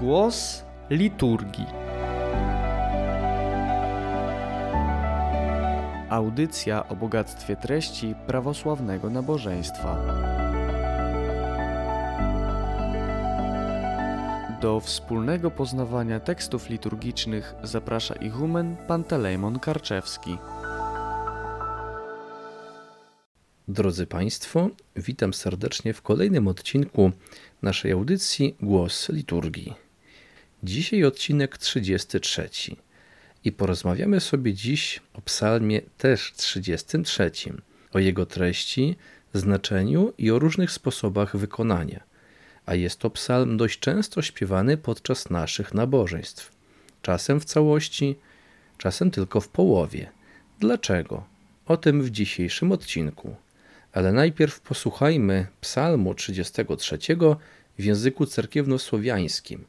Głos liturgii. Audycja o bogactwie treści prawosławnego nabożeństwa. Do wspólnego poznawania tekstów liturgicznych zaprasza ichumen Pantelejmon Karczewski. Drodzy Państwo, witam serdecznie w kolejnym odcinku naszej audycji Głos Liturgii. Dzisiaj odcinek 33 i porozmawiamy sobie dziś o psalmie też 33, o jego treści, znaczeniu i o różnych sposobach wykonania. A jest to psalm dość często śpiewany podczas naszych nabożeństw. Czasem w całości, czasem tylko w połowie. Dlaczego? O tym w dzisiejszym odcinku. Ale najpierw posłuchajmy Psalmu 33 w języku cerkiewnosłowiańskim,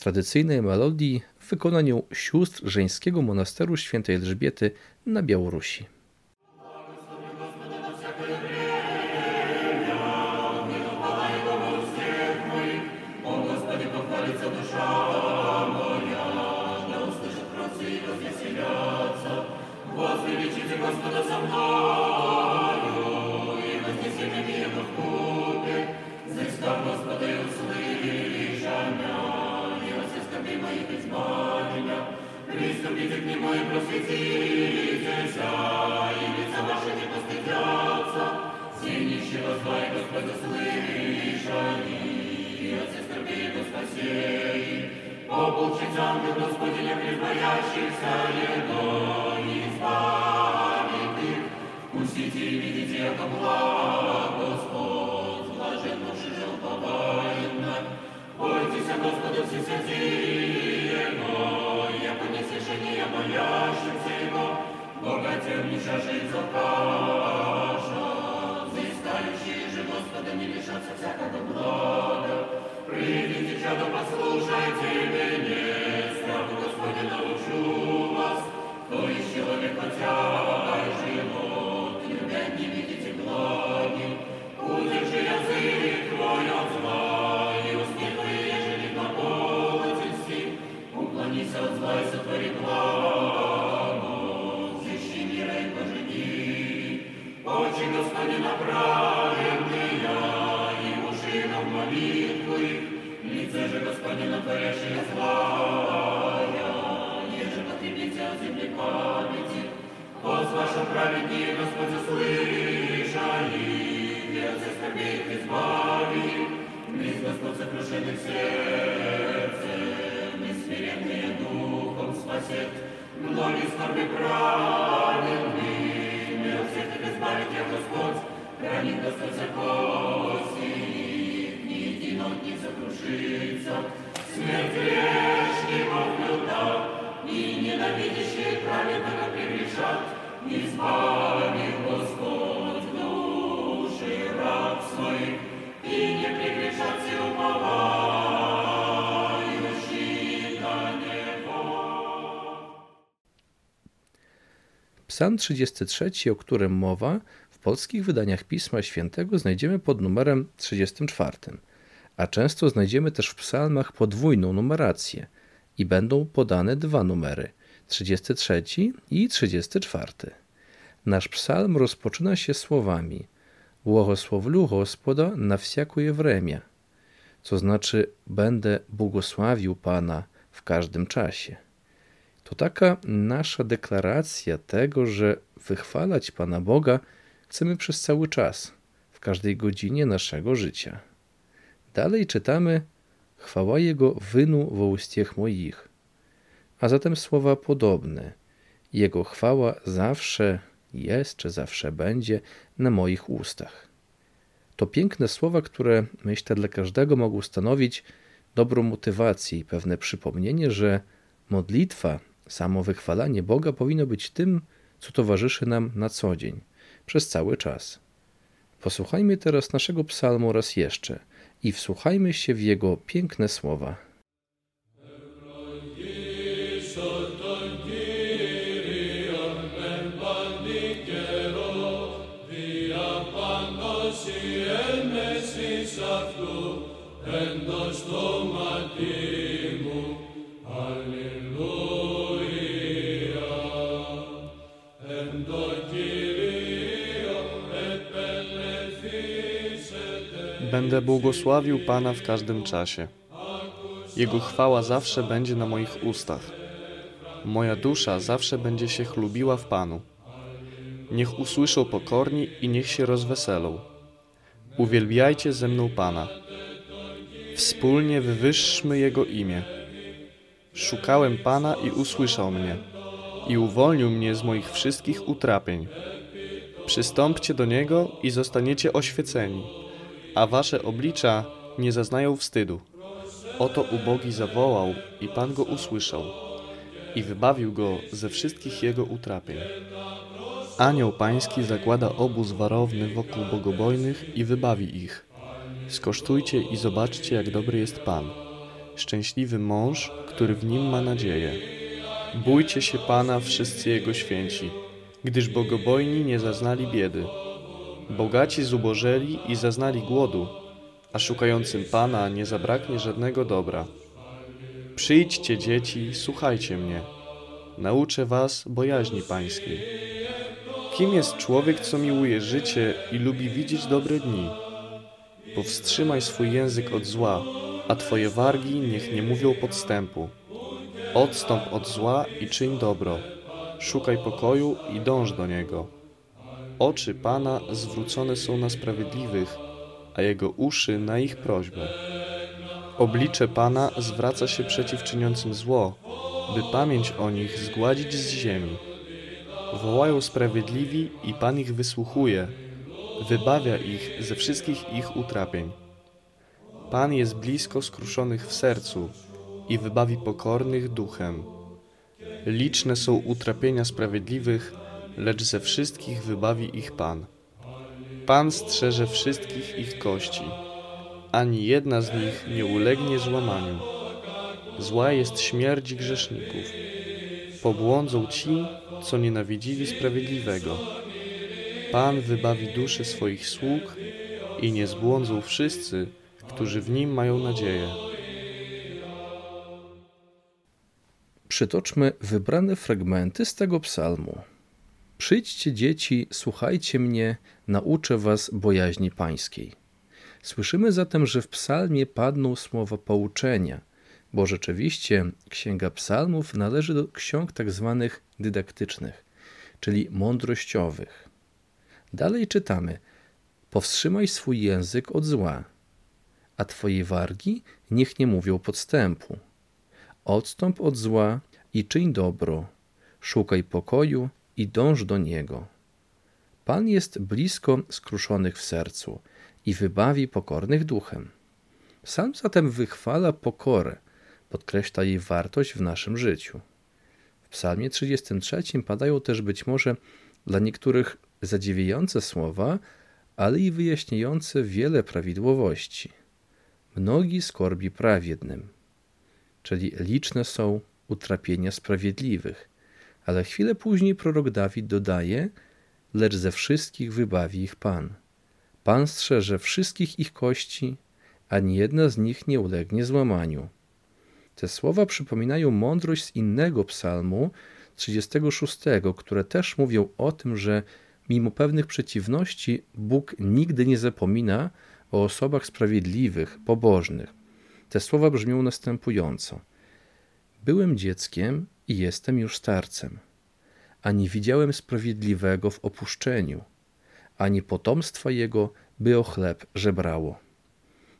tradycyjnej melodii w wykonaniu sióstr żeńskiego monasteru świętej Elżbiety na Białorusi. Придите к нему и просветитеся, и лица ваши не постыдятся. Синищего зла и Господь слышали и от сестры берегу спасей. Облучить ангел Господи, не прибоящихся его, и избавит их. Вкусите и видите это благо, Господь, блажен души желтовайна. Бойтесь, Господи, все сердце, нашем праведни, Господи, слыша и сердце скорбит избави. Близ Господь сокрушенный в сердце, бессмиренные духом спасет. Многие скорби праведны, мир всех их избавит, я Господь, хранит Господь закоси, ни единого не сокрушится. Смерть грешников люта, и ненавидящие праведного прегрешат, Psalm 33, o którym mowa, w polskich wydaniach Pisma Świętego znajdziemy pod numerem 34, a często znajdziemy też w psalmach podwójną numerację i będą podane dwa numery – 33 i 34. Nasz psalm rozpoczyna się słowami Błogosłowlu Gospoda na wsiakuję wremia, co znaczy będę błogosławił Pana w każdym czasie. To taka nasza deklaracja tego, że wychwalać Pana Boga chcemy przez cały czas, w każdej godzinie naszego życia. Dalej czytamy: Chwała Jego wynu w ustech moich. A zatem słowa podobne. Jego chwała zawsze jest, czy zawsze będzie na moich ustach. To piękne słowa, które myślę dla każdego mogą stanowić dobrą motywację i pewne przypomnienie, że modlitwa, samo wychwalanie Boga powinno być tym, co towarzyszy nam na co dzień, przez cały czas. Posłuchajmy teraz naszego psalmu raz jeszcze i wsłuchajmy się w jego piękne słowa. Będę błogosławił Pana w każdym czasie. Jego chwała zawsze będzie na moich ustach. Moja dusza zawsze będzie się chlubiła w Panu. Niech usłyszą pokorni i niech się rozweselą. Uwielbiajcie ze mną Pana. Wspólnie wywyższmy Jego imię. Szukałem Pana i usłyszał mnie i uwolnił mnie z moich wszystkich utrapień. Przystąpcie do Niego i zostaniecie oświeceni, a wasze oblicza nie zaznają wstydu. Oto ubogi zawołał i Pan go usłyszał i wybawił go ze wszystkich jego utrapień. Anioł Pański zakłada obóz warowny wokół bogobojnych i wybawi ich. Skosztujcie i zobaczcie, jak dobry jest Pan. Szczęśliwy mąż, który w nim ma nadzieję. Bójcie się Pana, wszyscy Jego święci, gdyż bogobojni nie zaznali biedy. Bogaci zubożeli i zaznali głodu, a szukającym Pana nie zabraknie żadnego dobra. Przyjdźcie, dzieci, słuchajcie mnie. Nauczę was bojaźni pańskiej. Kim jest człowiek, co miłuje życie i lubi widzieć dobre dni? Powstrzymaj swój język od zła, a twoje wargi niech nie mówią podstępu. Odstąp od zła i czyń dobro. Szukaj pokoju i dąż do niego. Oczy Pana zwrócone są na sprawiedliwych, a jego uszy na ich prośbę. Oblicze Pana zwraca się przeciw czyniącym zło, by pamięć o nich zgładzić z ziemi. Wołają sprawiedliwi i Pan ich wysłuchuje, wybawia ich ze wszystkich ich utrapień. Pan jest blisko skruszonych w sercu i wybawi pokornych duchem. Liczne są utrapienia sprawiedliwych, lecz ze wszystkich wybawi ich Pan. Pan strzeże wszystkich ich kości, ani jedna z nich nie ulegnie złamaniu. Zła jest śmierć grzeszników. Pobłądzą ci, co nienawidzili sprawiedliwego. Pan wybawi dusze swoich sług i nie zbłądzą wszyscy, którzy w nim mają nadzieję. Przytoczmy wybrane fragmenty z tego psalmu. Przyjdźcie dzieci, słuchajcie mnie, nauczę was bojaźni pańskiej. Słyszymy zatem, że w psalmie padną słowa pouczenia, bo rzeczywiście Księga Psalmów należy do ksiąg tak zwanych dydaktycznych, czyli mądrościowych. Dalej czytamy: Powstrzymaj swój język od zła, a twoje wargi niech nie mówią podstępu. Odstąp od zła i czyń dobro, szukaj pokoju i dąż do niego. Pan jest blisko skruszonych w sercu i wybawi pokornych duchem. Sam zatem wychwala pokorę, podkreśla jej wartość w naszym życiu. W Psalmie 33 padają też być może dla niektórych zadziwiające słowa, ale i wyjaśniające wiele prawidłowości. Mnogi skorbi prawiednym, czyli liczne są utrapienia sprawiedliwych, ale chwilę później prorok Dawid dodaje, lecz ze wszystkich wybawi ich Pan. Pan strzeże wszystkich ich kości, ani jedna z nich nie ulegnie złamaniu. Te słowa przypominają mądrość z innego psalmu, 36, które też mówią o tym, że mimo pewnych przeciwności Bóg nigdy nie zapomina o osobach sprawiedliwych, pobożnych. Te słowa brzmią następująco: Byłem dzieckiem i jestem już starcem, a nie widziałem sprawiedliwego w opuszczeniu, ani potomstwa jego, by o chleb żebrało.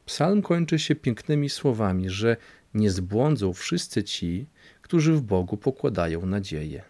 Psalm kończy się pięknymi słowami, że nie zbłądzą wszyscy ci, którzy w Bogu pokładają nadzieję.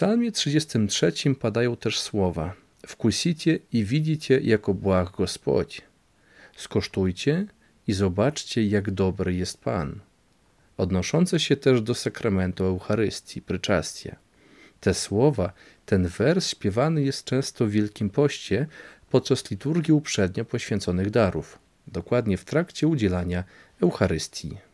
Psalmie 33 padają też słowa Wkusicie i widzicie, jako błag Gospodź. Skosztujcie i zobaczcie, jak dobry jest Pan. Odnoszące się też do sakramentu Eucharystii, pryczastia. Te słowa, ten wers śpiewany jest często w Wielkim Poście podczas liturgii uprzednio poświęconych darów, dokładnie w trakcie udzielania Eucharystii.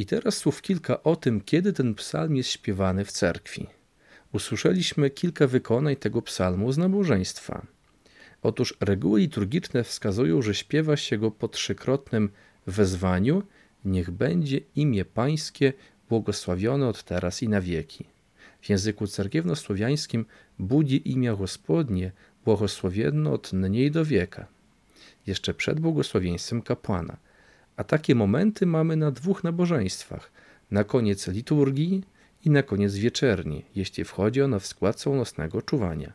I teraz słów kilka o tym, kiedy ten psalm jest śpiewany w cerkwi. Usłyszeliśmy kilka wykonań tego psalmu z nabożeństwa. Otóż reguły liturgiczne wskazują, że śpiewa się go po trzykrotnym wezwaniu Niech będzie imię Pańskie błogosławione od teraz i na wieki. W języku cerkiewno-słowiańskim budzi imię Gospodnie błogosławienne od niej do wieka. Jeszcze przed błogosławieństwem kapłana – a takie momenty mamy na dwóch nabożeństwach: na koniec liturgii i na koniec wieczerni, jeśli wchodzi ona w skład całonocnego czuwania.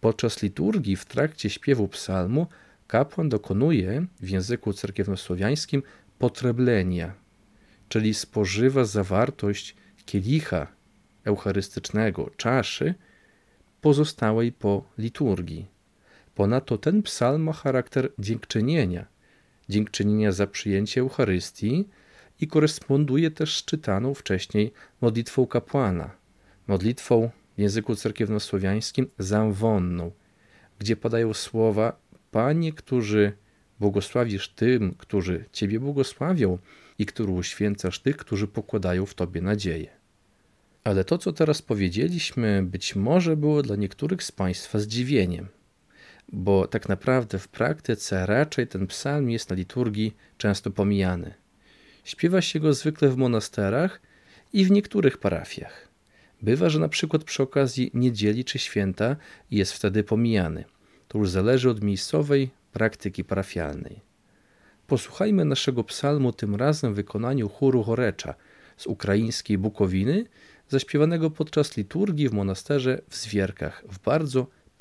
Podczas liturgii w trakcie śpiewu psalmu kapłan dokonuje w języku cerkiewnosłowiańskim potreblenia, czyli spożywa zawartość kielicha eucharystycznego, czaszy pozostałej po liturgii. Ponadto ten psalm ma charakter dziękczynienia, dziękczynienia za przyjęcie Eucharystii i koresponduje też z czytaną wcześniej modlitwą kapłana, modlitwą w języku cerkiewnosłowiańskim zamwonną, gdzie padają słowa Panie, którzy błogosławisz tym, którzy Ciebie błogosławią i który uświęcasz tych, którzy pokładają w Tobie nadzieję. Ale to, co teraz powiedzieliśmy, być może było dla niektórych z Państwa zdziwieniem – bo tak naprawdę w praktyce raczej ten psalm jest na liturgii często pomijany. Śpiewa się go zwykle w monasterach i w niektórych parafiach. Bywa, że na przykład przy okazji niedzieli czy święta jest wtedy pomijany. To już zależy od miejscowej praktyki parafialnej. Posłuchajmy naszego psalmu tym razem w wykonaniu chóru Chorecza z ukraińskiej Bukowiny, zaśpiewanego podczas liturgii w monasterze w Zwierkach w bardzo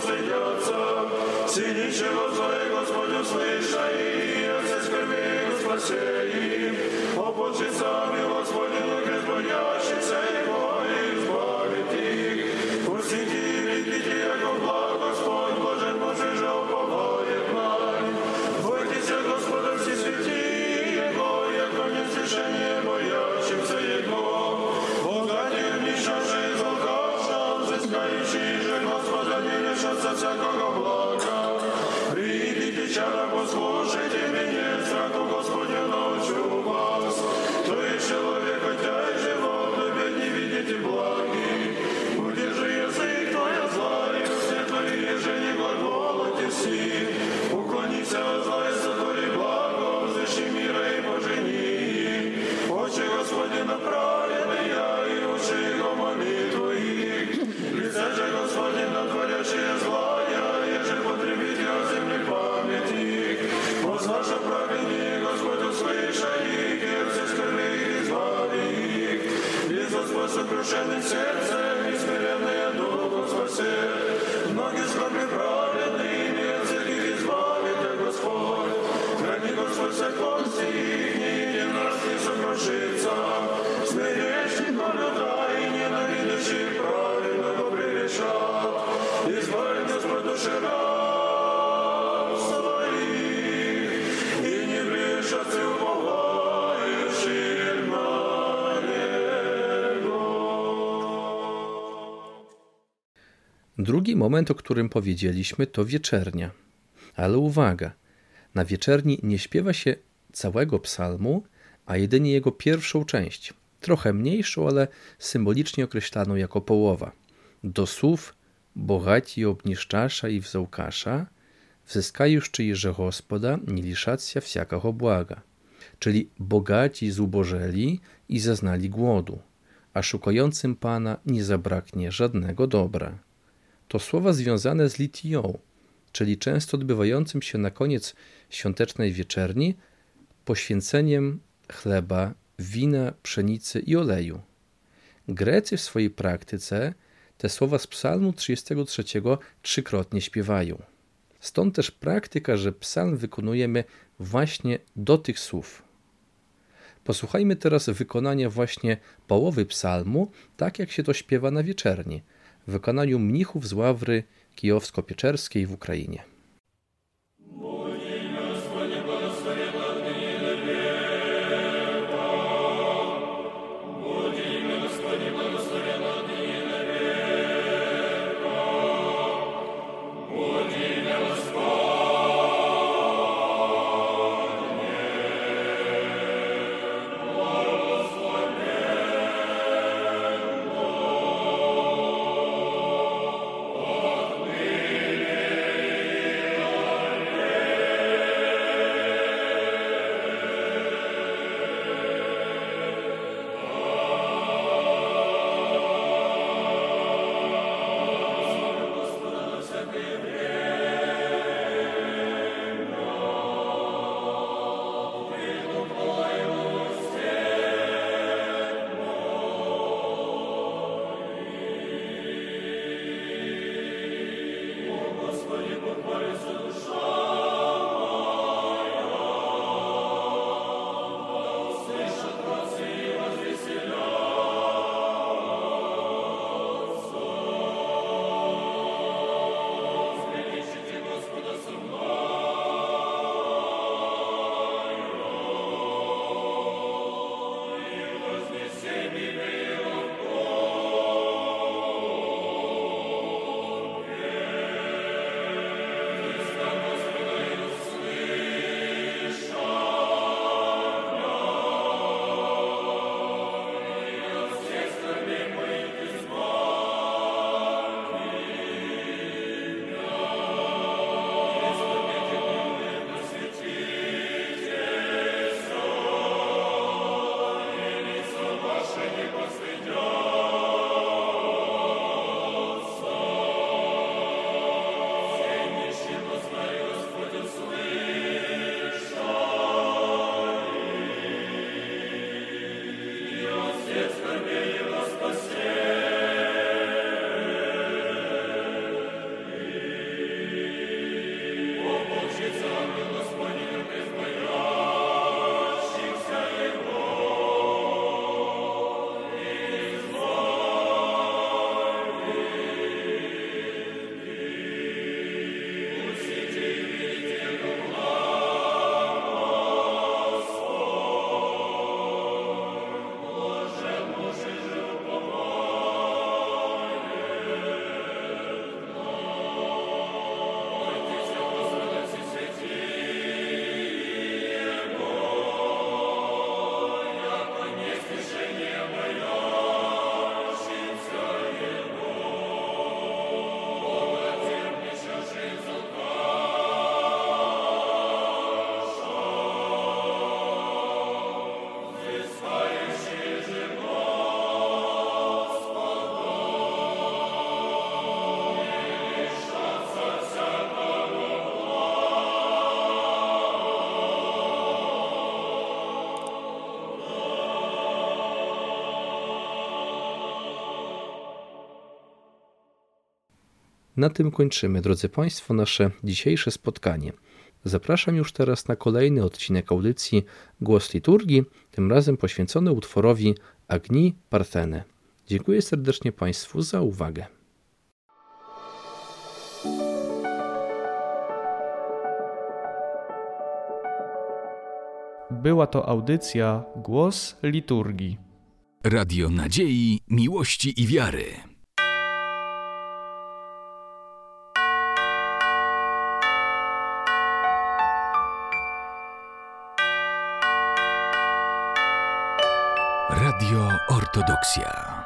сойдется, все ничего злое, Господь, услышай, и отец крови, Господь, спаси, о Боже, сами go, go, go. Duszewym sercu Drugi moment, o którym powiedzieliśmy, to wieczernia. Ale uwaga, na wieczerni nie śpiewa się całego psalmu, a jedynie jego pierwszą część, trochę mniejszą, ale symbolicznie określaną jako połowa. Do słów bogaci obniszczasza i wzałkasza, wzyskajesz czyjeże Gospoda, nie liszacja wsiakach błaga. Czyli bogaci zubożeli i zaznali głodu, a szukającym Pana nie zabraknie żadnego dobra to słowa związane z litią, czyli często odbywającym się na koniec świątecznej wieczerni poświęceniem chleba, wina, pszenicy i oleju. Grecy w swojej praktyce te słowa z Psalmu 33 trzykrotnie śpiewają. Stąd też praktyka, że psalm wykonujemy właśnie do tych słów. Posłuchajmy teraz wykonania właśnie połowy psalmu, tak jak się to śpiewa na wieczerni, wykonaniu mnichów z ławry kijowsko-pieczerskiej w Ukrainie. Na tym kończymy, drodzy Państwo, nasze dzisiejsze spotkanie. Zapraszam już teraz na kolejny odcinek audycji Głos Liturgii, tym razem poświęcony utworowi Agni Partene. Dziękuję serdecznie Państwu za uwagę. Była to audycja Głos Liturgii. Radio Nadziei, Miłości i Wiary. Radio Ortodoksja.